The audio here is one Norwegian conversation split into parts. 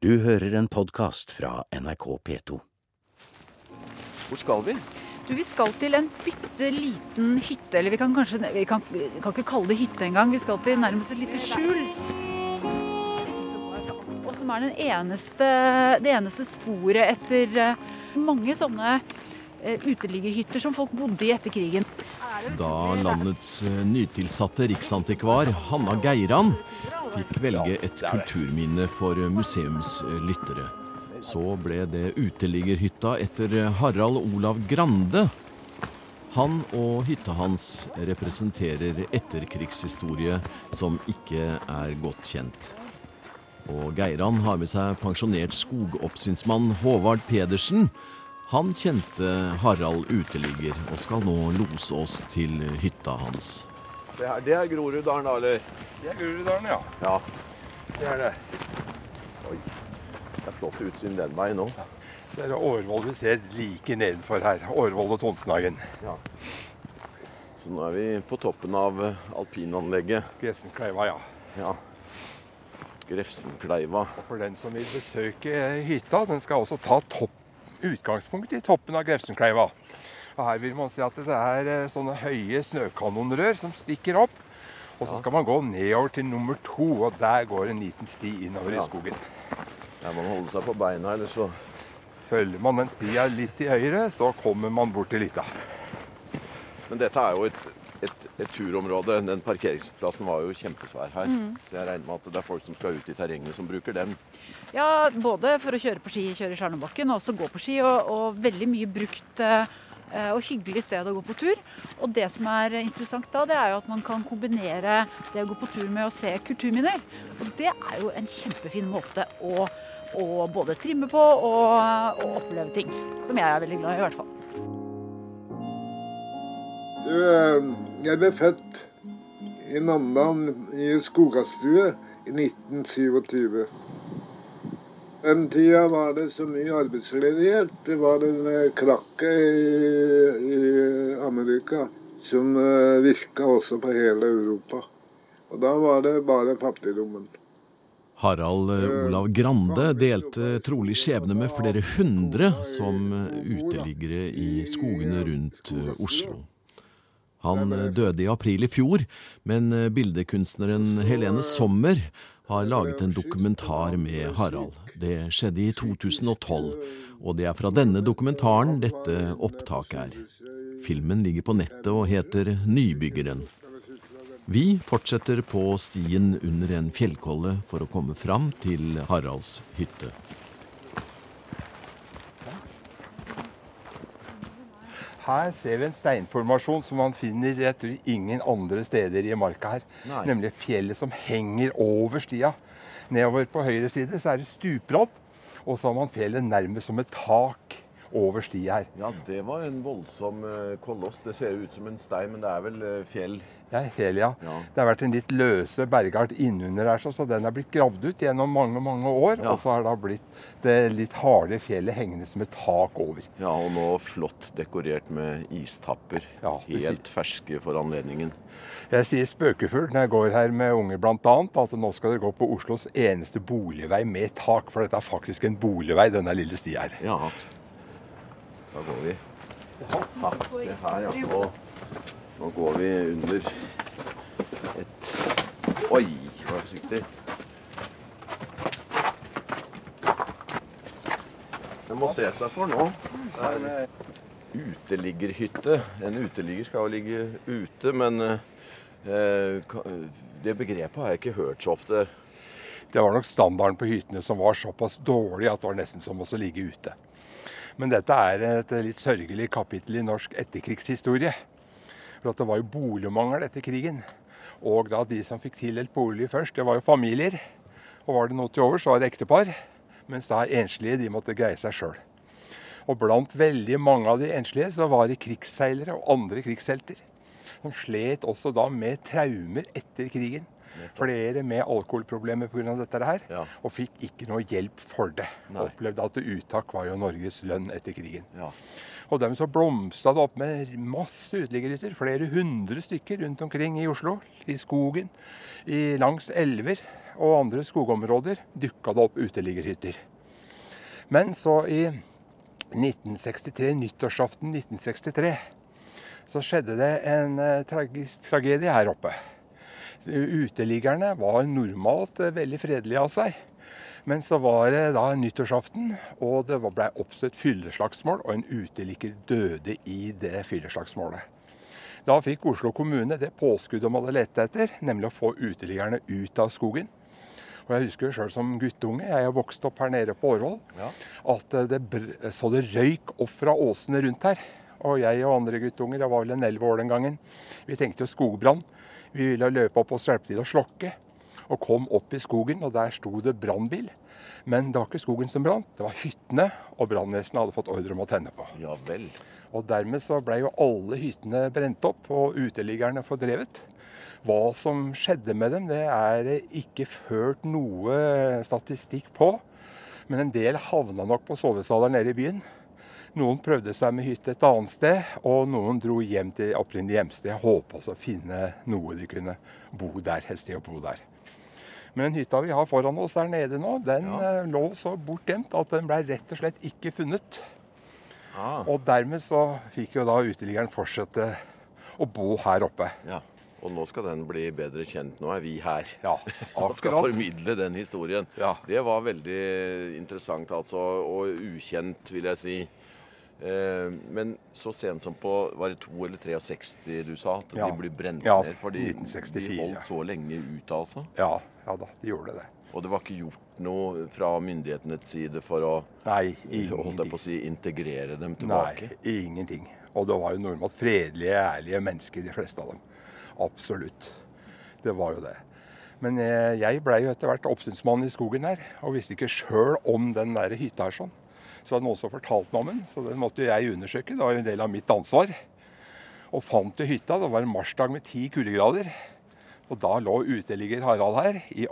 Du hører en podkast fra NRK P2. Hvor skal vi? Du, Vi skal til en bitte liten hytte. Eller vi kan kanskje Vi kan, kan ikke kalle det hytte engang. Vi skal til nærmest et lite skjul. Og som er den eneste, det eneste sporet etter eh, mange sånne eh, uteliggerhytter som folk bodde i etter krigen. Da landets eh, nytilsatte riksantikvar Hanna Geiran fikk velge et kulturminne for museumslyttere, så ble det uteliggerhytta etter Harald Olav Grande. Han og hytta hans representerer etterkrigshistorie som ikke er godt kjent. Og Geiran har med seg pensjonert skogoppsynsmann Håvard Pedersen. Han kjente Harald uteligger og skal nå lose oss til hytta hans. Det, her, det er Groruddalen, da, eller? Det er Groruddalen, ja. Ja. Det er det. Oi. Det er flott utsyn den veien òg. Så er det Årvoll vi ser like nedenfor her. Årvoll og Tonsenhagen. Ja. Så nå er vi på toppen av eh, alpinanlegget. Grefsenkleiva, ja. Ja. Grefsenkleiva. Og for den som vil besøke hytta, den skal også ta topp, utgangspunkt i toppen av Grefsenkleiva. Og her vil man se at det er eh, sånne høye snøkanonrør som stikker opp. Og så skal man gå nedover til nummer to, og der går en liten sti innover Ja. i skogen. Der må man holde seg på beina, ellers så Følger man den stia litt til høyre, så kommer man bort til hytta. Men dette er jo et, et, et turområde. Den parkeringsplassen var jo kjempesvær her. Så jeg regner med at det er folk som skal ut i terrenget, som bruker den. Ja, både for å kjøre på ski, kjøre i Skjærnebakken, og også gå på ski. Og, og veldig mye brukt eh, og hyggelig sted å gå på tur. Og det som er interessant da, det er jo at man kan kombinere det å gå på tur med å se kulturminner. Og det er jo en kjempefin måte å, å både trimme på og, og oppleve ting. Som jeg er veldig glad i, i hvert fall. Du, eh, jeg ble født i Namdalen i skogastue i 1927. Den tida var det så mye arbeidsledighet. Det var en eh, krakke i, i Amerika som eh, virka også på hele Europa. Og da var det bare fattigdommen. Harald eh, Olav Grande delte trolig skjebne med flere hundre som uteliggere i skogene rundt Oslo. Han døde i april i fjor, men bildekunstneren Helene Sommer har laget en dokumentar med Harald. Det skjedde i 2012, og det er fra denne dokumentaren dette opptaket er. Filmen ligger på nettet og heter Nybyggeren. Vi fortsetter på stien under en fjellkolle for å komme fram til Haralds hytte. Her ser vi en steinformasjon som man finner jeg tror, ingen andre steder i marka her. Nei. Nemlig fjellet som henger over stia. Nedover på høyre side så er det stupbratt, og så har man fjellet nærmest som et tak over stia her. Ja, det var en voldsom eh, koloss. Det ser ut som en stein, men det er vel eh, fjell. Det er fjellet, ja. Ja. Det har vært en litt løse bergart innunder der, så- så den er blitt gravd ut gjennom mange mange år. Ja. Og så har da blitt det litt harde fjellet hengende som et tak over. Ja, og nå flott dekorert med istapper. Ja, Helt ferske for anledningen. Jeg sier spøkefugl når jeg går her med unger bl.a. at nå skal dere gå på Oslos eneste boligvei med tak. For dette er faktisk en boligvei, denne lille stia her. Ja. Da går vi. Ha, se her, ja. Nå, går vi under et Oi, vær forsiktig. Det må se seg for nå. Det er uteliggerhytte. En uteligger skal jo ligge ute, men eh, det begrepet har jeg ikke hørt så ofte. Det var nok standarden på hyttene som var såpass dårlig at det var nesten som å ligge ute. Men dette er et litt sørgelig kapittel i norsk etterkrigshistorie. For det var jo boligmangel etter krigen. Og da de som fikk tildelt bolig først, det var jo familier. Og var det noe til overs, var det ektepar. Mens da enslige, de måtte greie seg sjøl. Og blant veldig mange av de enslige så var det krigsseilere og andre krigshelter. Som slet også da med traumer etter krigen. Flere med alkoholproblemer pga. dette her. Ja. Og fikk ikke noe hjelp for det. Nei. Opplevde at uttak var jo Norges lønn etter krigen. Ja. Og dermed så blomstra det opp med masse uteliggerhytter. Flere hundre stykker rundt omkring i Oslo. I skogen, i, langs elver. og andre skogområder dukka det opp uteliggerhytter. Men så i 1963, nyttårsaften 1963, så skjedde det en eh, tragisk tragedie her oppe. Uteliggerne var normalt eh, veldig fredelige av seg. Men så var det da nyttårsaften, og det ble oppstått fylleslagsmål, og en uteligger døde i det fylleslagsmålet. Da fikk Oslo kommune det påskuddet de hadde lett etter, nemlig å få uteliggerne ut av skogen. Og Jeg husker sjøl som guttunge, jeg har vokst opp her nede på Årvoll, Ja. at det, br- så det røyk opp fra åsene rundt her. Og jeg og andre guttunger, jeg var vel en elleve år den gangen, vi tenkte jo skogbrann. Vi ville løpe opp og hjelpe til å slokke. Og kom opp i skogen, og der sto det brannbil. Men det var ikke skogen som brant, det var hyttene. Og brannvesenet hadde fått ordre om å tenne på. Ja vel. Og dermed så ble jo alle hyttene brent opp og uteliggerne fordrevet. Hva som skjedde med dem, det er ikke ført noe statistikk på. Men en del havna nok på sovesaler nede i byen. Noen prøvde seg med hytte et annet sted, og noen dro hjem til opprinnelig hjemsted. Håpa å finne noe de kunne bo der, et sted å bo der. Men den hytta vi har foran oss her nede nå, den ja. lå så bortgjemt at den ble rett og slett ikke funnet. Ah, Og dermed så fikk jo da uteliggeren fortsette å bo her oppe. ja. Og nå skal den bli bedre kjent. Nå er vi her. Ja, Og skal formidle den historien. Ja. Det var veldig interessant, altså. Og ukjent, vil jeg si. Eh, men så sent som på Var det 2 eller 63 du sa? At Ja. de ble brent Ja, ned? Fordi de holdt så lenge ut, altså? Ja, ja da, de gjorde det. Og det var ikke gjort noe fra myndighetenes side for å Nei, si, integrere dem tilbake? Nei, ingenting. Og det var jo normalt fredelige, ærlige mennesker, de fleste av dem. Absolutt. Det var jo det. Men eh, jeg blei jo etter hvert oppsynsmann i skogen her, og visste ikke sjøl om den der hytta her sånn. Så hadde noen som fortalte meg om den, så den måtte jeg undersøke. Det var jo en del av mitt ansvar. Og fant jo hytta. Det var en marsdag med ti kuldegrader. Og da lå uteligger Harald her i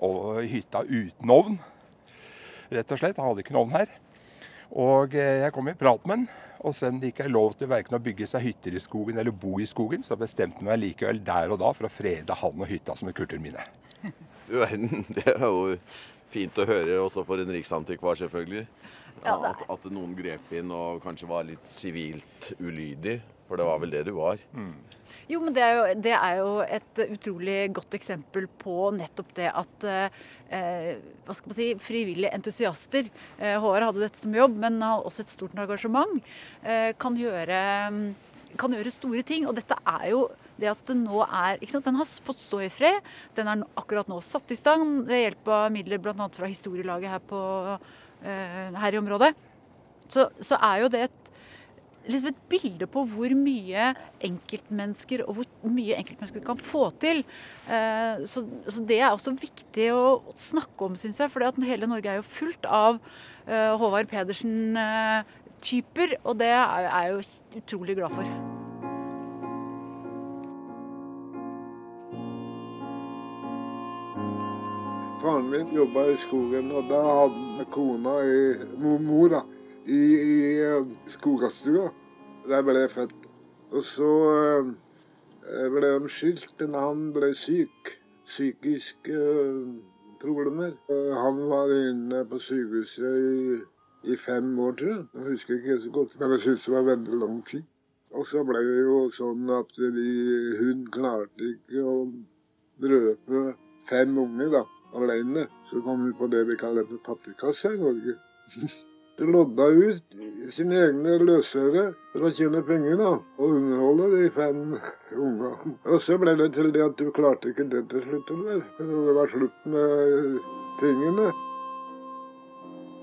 hytta uten ovn. Rett og slett. Han hadde ikke noen ovn her. Og eh, jeg kom i prat med han. Og om det ikke er lov til verken å bygge seg hytter i skogen eller bo i skogen, så bestemte jeg meg likevel der og da for å frede han og hytta som et kulturminne. Du verden, det er jo fint å høre også for en riksantikvar, selvfølgelig. Ja, at, at noen grep inn og kanskje var litt sivilt ulydig. For det var vel det du var. Jo, men det er jo, det er jo et utrolig godt eksempel på nettopp det at eh, hva skal man si, frivillige entusiaster eh, Håvard hadde dette som jobb, men har også et stort engasjement. Eh, kan, gjøre, kan gjøre store ting. Og dette er jo det at det nå er ikke sant, Den har fått stå i fred. Den er akkurat nå satt i stand ved hjelp av midler bl.a. fra historielaget her, på, eh, her i området. Så, så er jo det et liksom et bilde på hvor mye enkeltmennesker og hvor mye enkeltmennesker kan få til. Eh, Så, så det er også viktig å snakke om, syns jeg. For hele Norge er jo fullt av eh, Håvard Pedersen-typer. Og det er jeg jo utrolig glad for. Faren min jobba i skogen, og da hadde kona i mor da, i, i eh, skogastua. Der ble jeg født. Og så eh, ble de skilt da han ble syk. Psykiske eh, problemer. Eh, Han var inne på sykehuset i, i fem år, tror jeg. Jeg husker ikke så godt, men jeg syntes det var veldig lang tid. Og så ble det jo sånn at vi, hun klarte ikke å brøpe fem unger da, alene. Så kom hun på det vi kaller for fattigkasse i Norge. De lodda ut sine egne løsøre for å tjene penger da, og underholde de fem unga. Og så ble det til det at du klarte ikke det til slutt. Der. Det var slutt med tingene.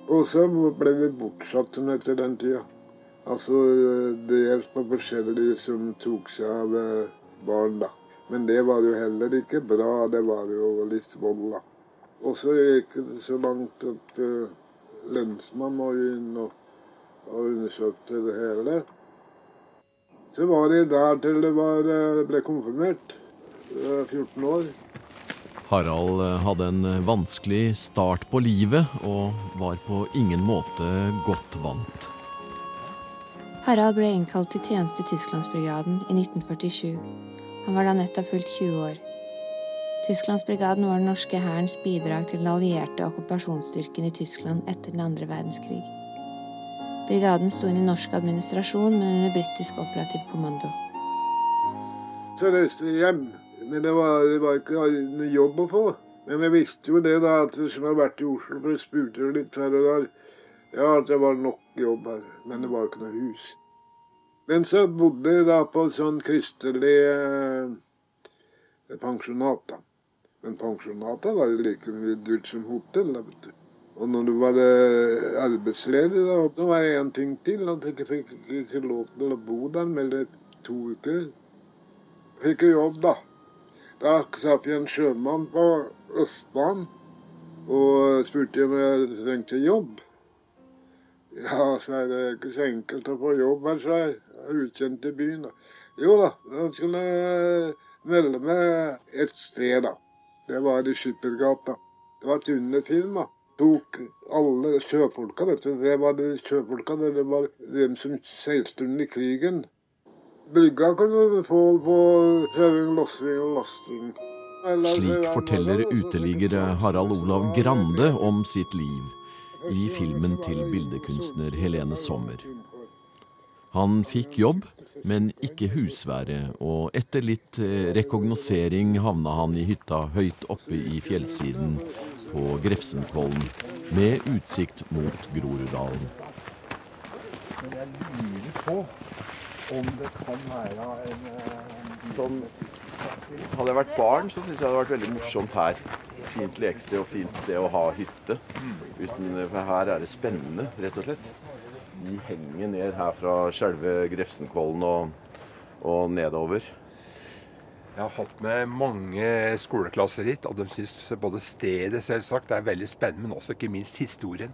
Og så ble vi bortsatt etter den tida. Altså dels på forskjellige som tok seg av eh, barn, da. Men det var jo heller ikke bra. Det var jo litt vold, da. Og så gikk det så langt at uh, lensmannen må inn og, og undersøkte det hele. Så var jeg der til det var, eh, ble konfirmert. Jeg 14 år. Harald eh, hadde en vanskelig start på livet og var på ingen måte godt vant. Harald ble innkalt til tjeneste i Tysklandsbrigaden i 1947. Han var da nettopp fylt 20 år. Tysklandsbrigaden var den norske hærens bidrag til den allierte okkupasjonsstyrken i Tyskland etter den andre verdenskrig. Brigaden sto inn i norsk administrasjon, men under britisk operativ kommando. Så reiste vi hjem. Men det var, det var ikke noe jobb å få. Men jeg visste jo det, da, at som har vært i Oslo, for jeg spurte litt her og der. Ja, at det var nok jobb her. Men det var ikke noe hus. Men så bodde jeg da på et sånn kristelig eh, pensjonat, da. Men pensjonatet var jo like mye dyrt som hotell, da, vet du. Og når du var eh, arbeidsledig, da, så var det én ting til. At jeg ikke fikk ikke lov til å bo der mer enn to uker. Fikk jeg jobb, da. Da satt jeg en sjømann på Østbanen og spurte om jeg trengte jobb. Ja, så er det ikke så enkelt å få jobb her, sa jeg. Jeg er ukjent i byen. da. Jo da, da skulle jeg melde meg et sted, da. Det var i Skippergata. Det var et underfirma. Tok alle sjøfolka, vet du. Det var de sjøfolka, det var dem som seilte under krigen. Brygga kunne du få på kjøring, lossing og lasting. Slik forteller uteligger Harald Olav Grande om sitt liv i filmen til bildekunstner Helene Sommer. Han fikk jobb, men ikke husvære, og etter litt eh, rekognosering havna han i hytta høyt oppe i fjellsiden på Grefsenkollen, med utsikt mot Groruddalen. Men jeg lurer på om det kan være en Sånn, hadde jeg vært barn, så syns jeg det hadde vært veldig morsomt her. Fint lekested og fint sted å ha hytte. Hvis den, for her er det spennende, rett og slett. Vi henger ned her fra selve Grefsenkollen og, og nedover. Jeg har hatt med mange skoleklasser hit, og de syns både stedet selvsagt er veldig spennende, men også ikke minst historien.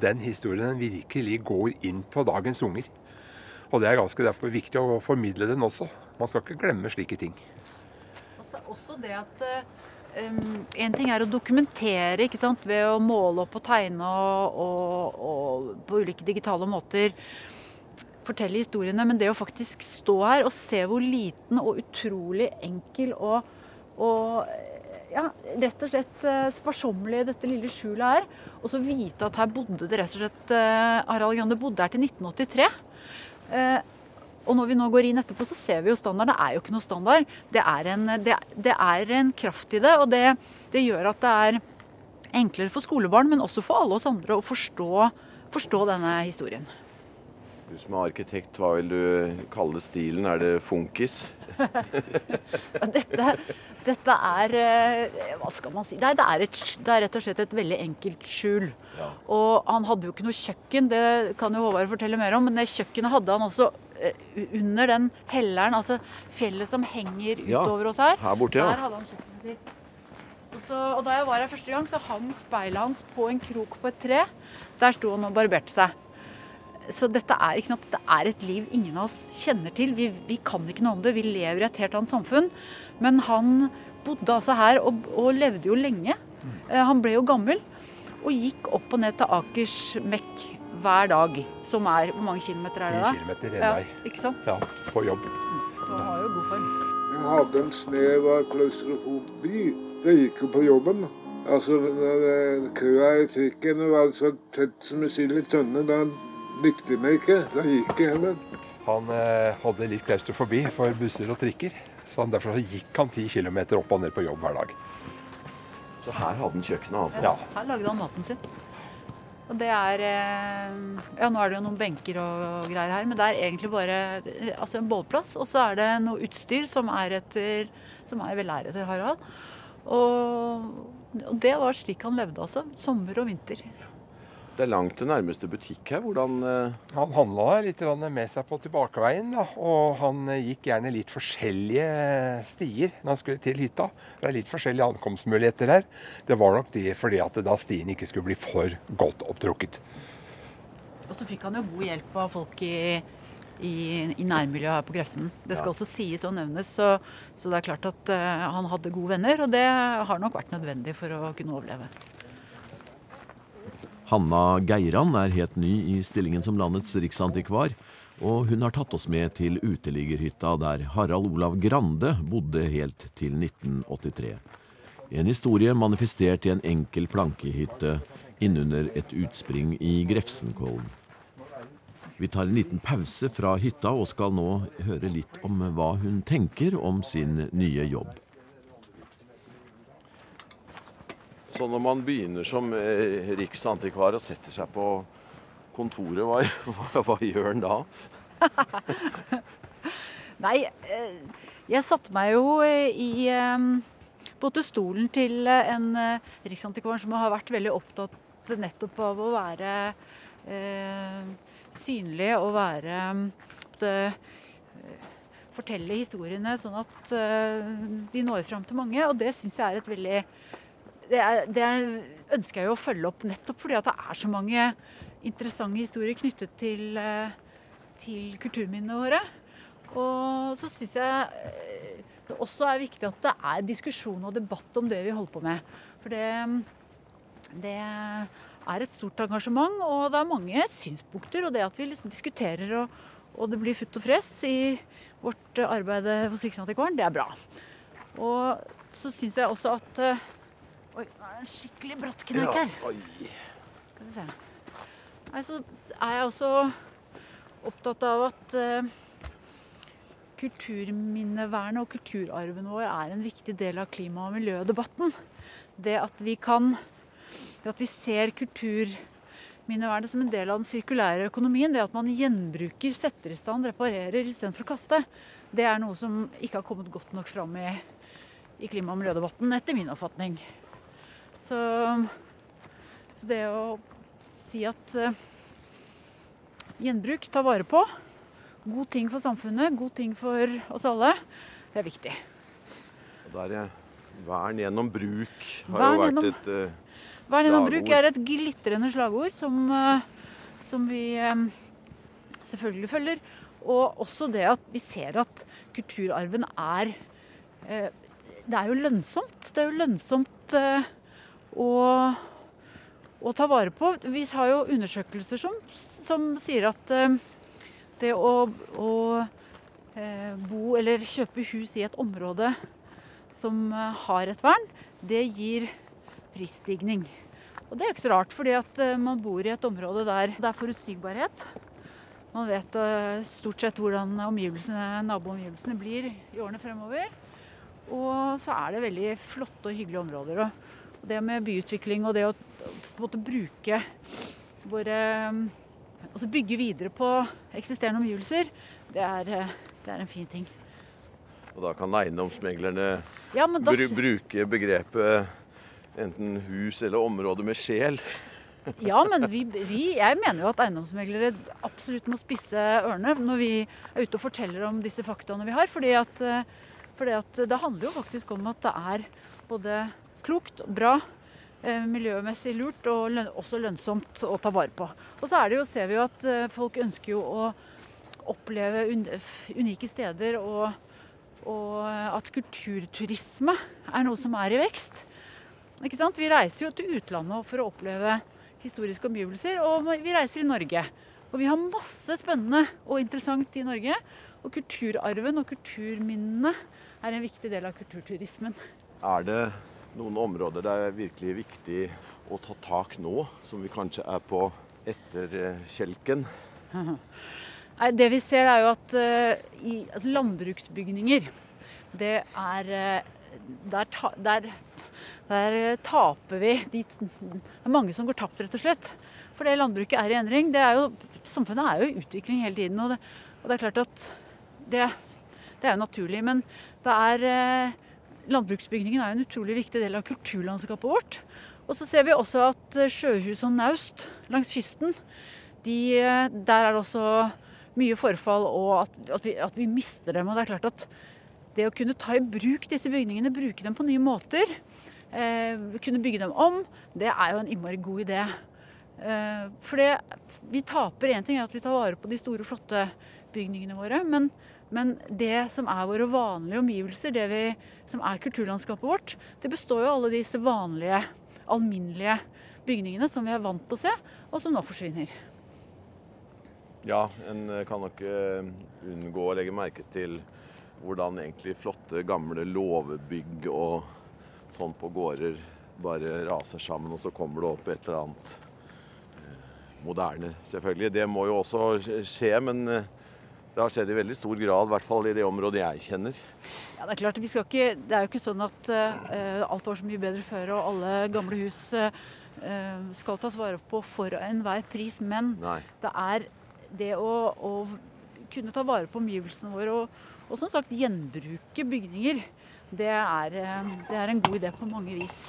Den historien virkelig går inn på dagens unger. Og det er ganske derfor viktig å formidle den også. Man skal ikke glemme slike ting. Også, også det at um, En ting er å dokumentere ved å måle opp og tegne og, og, og på ulike digitale måter fortelle historiene, men det å faktisk stå her og se hvor liten og utrolig enkel og, og ja, rett og slett eh, sparsommelig dette lille skjulet er, og så vite at her bodde det rett og slett eh, Harald Grande bodde her til 1983. Og når vi nå går inn etterpå, så ser vi jo standard. Det er jo ikke noe standard. Det er en, det, det er en kraft i det, og det, det, gjør at det er enklere for skolebarn, men også for alle oss andre å forstå, forstå denne historien. Du som er arkitekt, hva vil du kalle stilen? Er det funkis? dette, dette er eh, Hva skal man si? Er, det, er et, det er, rett og slett et veldig enkelt skjul. Ja. Og han hadde jo ikke noe kjøkken, det kan jo Håvard fortelle mer om, men det kjøkkenet hadde han også under den helleren, altså fjellet som henger utover ja, oss her. her borte, ja. Der hadde han kjøkkenet sitt. Og, så, og da jeg var her første gang, så hang speilet hans på en krok på et tre. Der sto han og barberte seg. Så dette er, dette er, et liv ingen av oss kjenner til. Vi, vi, kan ikke noe om det. Vi lever i et helt annet samfunn. Men han bodde altså her og, og levde jo lenge. Eh, han ble jo gammel. Og gikk opp og ned til Akersmek hver dag. Som er Hvor mange kilometer er det da? 10 kilometer en vei. Ikke sant? Ja, på jobb. Så han har jo god form. Jeg hadde en snev av klaustrofobi. Det gikk jo på jobben. Altså, Køa i trikken var så tett som en sild i tønne. Da likte jeg meg ikke. Da gikk jeg heller. Han eh, hadde litt klaustrofobi for busser og trikker. Så han, Derfor så gikk han ti km opp og ned på jobb hver dag. Så her hadde han kjøkkenet, altså? Ja, her lagde han maten sin. Og det er eh, Ja, nå er det jo noen benker og greier her, men det er egentlig bare altså en bålplass. Og så er det noe utstyr som er etter som er vel etter Harald. Og, og det var slik han levde, altså. Sommer og vinter. Det er langt til nærmeste butikk her. Hvordan uh... Han handla litt med seg på tilbakeveien. Da, og han gikk gjerne litt forskjellige stier når han skulle til hytta. Det er litt forskjellige ankomstmuligheter her. Det var nok det fordi at da stien ikke skulle bli for godt opptrukket. Og så fikk han jo god hjelp av folk i, i, i nærmiljøet her på Grefsen. Det skal ja. også sies og nevnes, så, så, det er klart at uh, han hadde gode venner. Og det har nok vært nødvendig for å kunne overleve. Hanna Geiran er helt ny i stillingen som landets riksantikvar, og hun har tatt oss med til uteliggerhytta der Harald Olav Grande bodde helt til 1983. En historie manifestert i en enkel plankehytte innunder et utspring i Grefsenkollen. Vi tar en liten pause fra hytta og skal nå høre litt om hva hun tenker om sin nye jobb. Så når man begynner som eh, riksantikvar og setter seg på kontoret, hva, hva, hva gjør en da? Nei, eh, jeg satte meg jo eh, i både stolen til en riksantikvar som har vært veldig opptatt nettopp av å være synlig og være Fortelle historiene sånn at de når fram til mange. Og det syns jeg er et veldig det, er, det, ønsker jeg jo å følge opp nettopp fordi at det er så mange interessante historier knyttet til, til kulturminnene våre. Og så syns jeg eh, det også er viktig at det er diskusjon og debatt om det vi holder på med. For det, det er et stort engasjement, og det er mange synspunkter. Og det at vi liksom diskuterer og, og, det blir futt og fres i vårt arbeid hos Riksantikvaren, det er bra. Og så syns jeg også at eh, Oi, nå er det en skikkelig bratt kneik her. Skal vi se. Nei, så er jeg også opptatt av at uh, kulturminnevernet og kulturarven vår er en viktig del av klima- og miljødebatten. Det at vi kan Det at vi ser kulturminnevernet som en del av den sirkulære økonomien, det at man gjenbruker, setter i stand, reparerer istedenfor å kaste, det er noe som ikke har kommet godt nok fram i, i klima- og miljødebatten, etter min oppfatning. Så, så det å si at uh, gjenbruk, ta vare på, god ting for samfunnet, god ting for oss alle. Det er viktig. Og der er Vern gjennom bruk har vern jo vært gjennom, et uh, Vern gjennom bruk er et glitrende slagord som, uh, som vi um, selvfølgelig følger. Og også det at vi ser at kulturarven er Det er jo lønnsomt. Det er jo lønnsomt å, å ta vare på. Vi har jo undersøkelser som, som sier at det å, å eh, bo eller kjøpe hus i et område som eh, har et vern, det gir prisstigning. Og det er ikke så rart, fordi at eh, man bor i et område der det er forutsigbarhet. Man vet eh, stort sett hvordan naboomgivelsene blir i årene fremover. Og så er det veldig flotte og hyggelige områder. Og det med byutvikling og det å på en måte bruke våre og så bygge videre på eksisterende omgivelser, det er, det er en fin ting. Og da kan eiendomsmeglerne ja, da... br bruke begrepet enten hus eller område med sjel. ja, men vi, vi, jeg mener jo at eiendomsmeglere absolutt må spisse ørene når vi er ute og forteller om disse faktaene vi har. Fordi at, eh, fordi at det handler jo faktisk om at det er både klokt bra Eh, miljømessig lurt og løn også lønnsomt å ta vare på. Og så jo, ser vi jo at eh, folk ønsker jo å oppleve un unike steder, og, og, at kulturturisme er noe som er i vekst. Ikke sant? Vi reiser jo til utlandet for å oppleve historiske omgivelser, og vi reiser i Norge. Og vi har masse spennende og interessant i Norge. Og kulturarven og kulturminnene er en viktig del av kulturturismen. Er det noen områder det er virkelig viktig å ta tak nå, som vi kanskje er på etterkjelken? Det vi ser er jo at uh, i landbruksbygninger, det er uh, der, der, der, taper vi de, Det er mange som går tapt, rett og slett. For det landbruket er i endring. Er jo, samfunnet er jo i utvikling hele tiden. Og det, og det er klart at det, det, er jo naturlig. Men det er uh, landbruksbygningen er en utrolig viktig del av kulturlandskapet vårt. Og så ser vi også at eh, sjøhus og naust langs kysten, de, eh, der er det også mye forfall og at, at, vi, at, vi, mister dem. Og det er klart at det å kunne ta i bruk disse bygningene, bruke dem på nye måter, eh, kunne bygge dem om, det er jo en innmari god idé. Eh, for det, vi taper én ting, er at vi tar vare på de store, flotte bygningene våre. men men det som er våre vanlige omgivelser, det vi, som er kulturlandskapet vårt, det består jo av alle disse vanlige, alminnelige bygningene som vi er vant til å se, og som nå forsvinner. Ja, en kan nok eh, unngå å legge merke til hvordan egentlig flotte, gamle låvebygg og sånn på gårder bare raser sammen, og så kommer det opp et eller annet eh, moderne, selvfølgelig. Det må jo også skje, men eh, det har skjedd i veldig stor grad, i hvert fall i det området jeg kjenner. Ja, Det er klart, vi skal ikke, det er jo ikke sånn at uh, alt var så mye bedre før og alle gamle hus uh, skal tas vare på for enhver pris. Men Nei. det er det å, å kunne ta vare på omgivelsene våre og, og som sagt gjenbruke bygninger, det er, uh, det er en god idé på mange vis.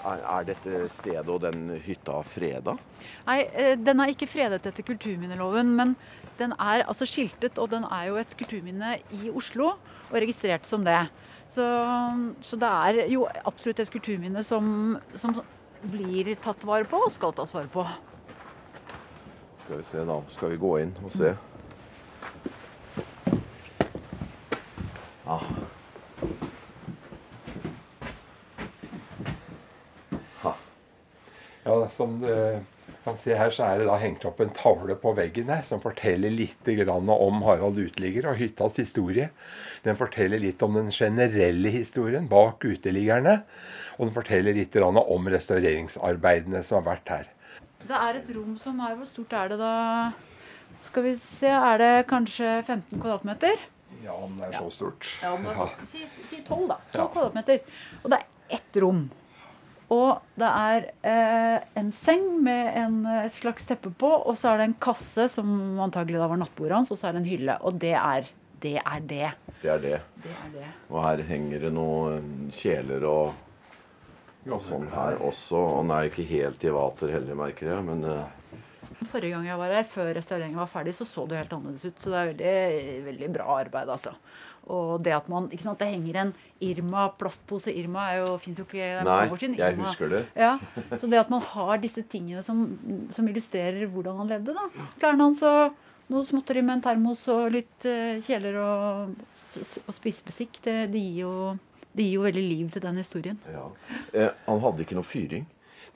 Er, dette stedet og den hytta freda? Nei, eh, den er ikke fredet etter kulturminneloven, men den er altså skiltet, og den er jo et kulturminne i Oslo og registrert som det. Så, så det er jo absolutt et kulturminne som, som blir tatt vare på og skal tas vare på. Skal vi se da. Skal vi gå inn og se? Som du kan se her, så er det da hengt opp en tavle på veggen her som forteller litt grann om Harald Uteligger og hyttas historie. Den forteller litt om den generelle historien bak uteliggerne. Og den forteller litt grann om restaureringsarbeidene som har vært her. Det er et rom som er Hvor stort er det da? Skal vi se, er det kanskje 15 kvadratmeter? Ja, om det er så stort. Ja, men er så, si, si 12, da. 12 Ja. kvadratmeter. Og det er ett rom. Og det er eh, en seng med en, et slags teppe på, og så er det en kasse som antagelig da var nattbordet hans, og så er det en hylle. Og det er det. Er det. Det er det. det, er det. Og her henger det noen kjeler og, og sånn her også. Og den er ikke helt i vater heller, merker jeg. Men eh, Forrige gang jeg var her, før restaureringen var ferdig, så så det helt annerledes ut. Så det er veldig, veldig bra arbeid, altså. Og det at man ikke sant, Det henger en Irma, plastpose Irma er jo, fins jo ikke nei, år siden. jeg husker det. Ja, Så det at man har disse tingene som, som illustrerer hvordan han levde, da. Klærne hans og noe småtteri med en termos og litt uh, kjeler og, og spisebestikk, det, det, gir jo, det gir jo veldig liv til den historien. Ja. Eh, han hadde ikke noe fyring.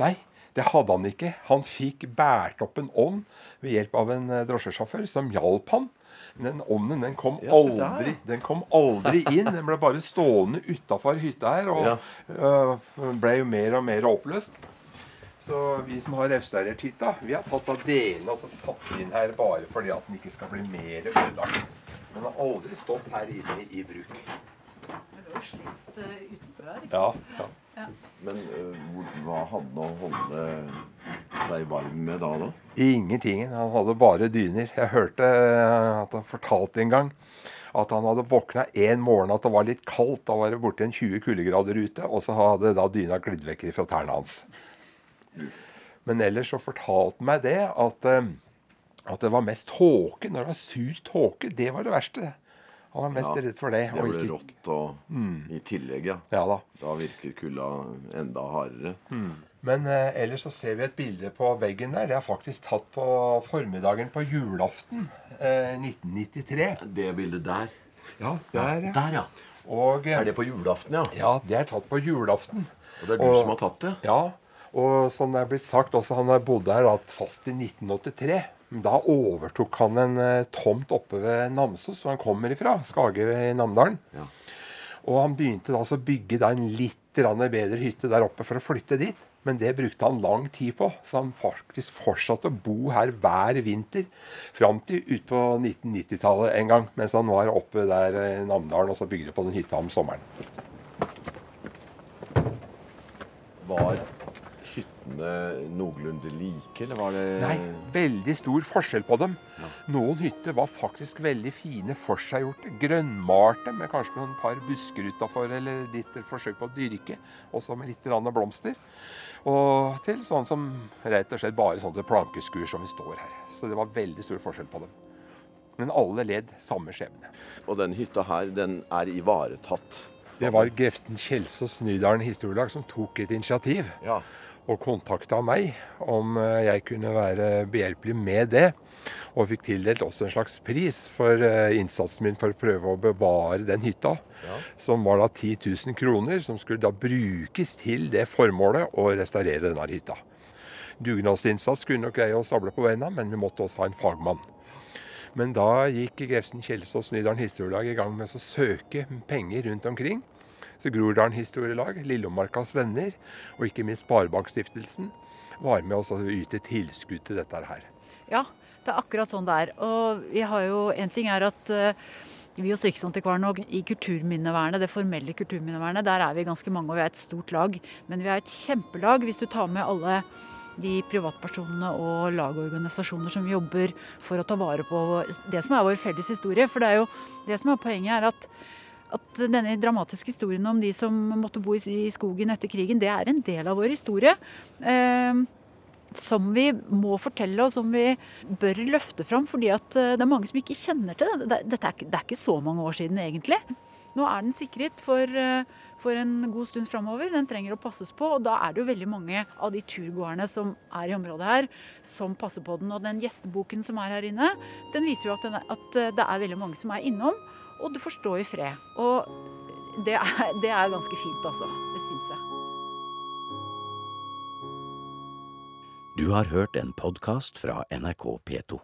Nei, det hadde han ikke. Han fikk båret opp en ovn ved hjelp av en eh, drosjesjåfør som hjalp han. Men den ovnen den kom, Ja, der, aldri, ja. den kom aldri inn. Den ble bare stående utafor hytta her og Ja. uh, ble jo mer og mer oppløst. Så vi som har restaurert hytta, vi har tatt av delene og så satt inn her bare fordi at den ikke skal bli mer ødelagt. Men den har aldri stått her inne i bruk. Men det er jo slitt utenfor her, ikke Ja, ja. Men eh, hva hadde han å holde seg varm med da? da? Ingenting. Han hadde bare dyner. Jeg hørte eh, at han fortalte en gang at han hadde våkna en morgen at det var litt kaldt. Da var det borti en 20 kuldegrader ute, og så hadde da dyna glidd vekk fra tærne hans. Men ellers så fortalte han meg det at, eh, at det var mest tåke. Når det var sur tåke, det var det verste. Han var mest Ja, redd for det. Det ble ikke- rått og i tillegg, ja. Ja da. Da virker kulda enda hardere. Men eh, ellers så ser vi et bilde på veggen der. Det er faktisk tatt på formiddagen på julaften eh, 1993. Det bildet der. Ja, der, ja. Der, ja. Og, eh, Er det på julaften, ja? Ja, det er tatt på julaften. Og det er du Og- som har tatt det? Ja, og som det er blitt sagt, også han har bodd her fast i 1983. Da overtok han en eh, tomt oppe ved Namsos, hvor han kommer ifra. Skage i Namdalen. Ja. Og han begynte da å bygge da en litt bedre hytte der oppe for å flytte dit. Men det brukte han lang tid på, så han faktisk fortsatte å bo her hver vinter fram til ut på 1990-tallet en gang, mens han var oppe der i Namdalen og så bygde på den hytta om sommeren. Var hyttene noenlunde like, eller var det Nei, veldig stor forskjell på dem. Noen hytter var faktisk veldig fine forseggjorte. Grønnmalte med kanskje noen par busker utafor eller litt forsøk på å dyrke. Også med litt blomster. Og til sånn som rett og slett bare sånne plankeskur som vi står her. Så det var veldig stor forskjell på dem. Men alle led samme skjebne. Og den hytta her, den er ivaretatt. Det var Grefsen Kjelsås Nydalen historielag som tok et initiativ. Ja. Og kontakta meg om eh, jeg kunne være behjelpelig med det. Og fikk tildelt også en slags pris for eh, innsatsen min for å prøve å bevare den hytta. Som var da 10 000 kroner, som skulle da brukes til det formålet å restaurere denne hytta. Dugnadsinnsats kunne nok greie å sable på beina, men vi måtte også ha en fagmann. Men da gikk Grefsen Kjelsås Nydalen historielag i gang med å søke penger rundt omkring. Så Groruddalen Historielag, Lillomarkas Venner og ikke minst Sparebankstiftelsen var med oss og yte tilskudd til dette her. Ja, det er akkurat sånn det er. Og vi har jo En ting er at uh, vi hos Riksantikvaren og i kulturminnevernet, det formelle kulturminnevernet, der er vi ganske mange og vi er et stort lag. Men vi er et kjempelag hvis du tar med alle de privatpersonene og lagorganisasjoner som jobber for å ta vare på det som er vår felles historie. For det er jo det som er poenget, er at, at denne dramatiske historien om de som måtte bo i skogen etter krigen, det er en del av vår historie. Eh, som vi må fortelle, og som vi bør løfte fram. fordi eh, det er mange som ikke kjenner til det. Dette er, det er ikke så mange år siden, egentlig. Nå er den sikret for, eh, for en god stund framover. Den trenger å passes på. Og da er det jo veldig mange av de turgåerne som er i området her, som passer på den. Og den gjesteboken som er her inne, den viser jo at, den, at eh, det er veldig mange som er innom. Og du får stå i fred. Og det er, det er ganske fint, altså. Det syns jeg. Du har hørt en podkast fra NRK P2.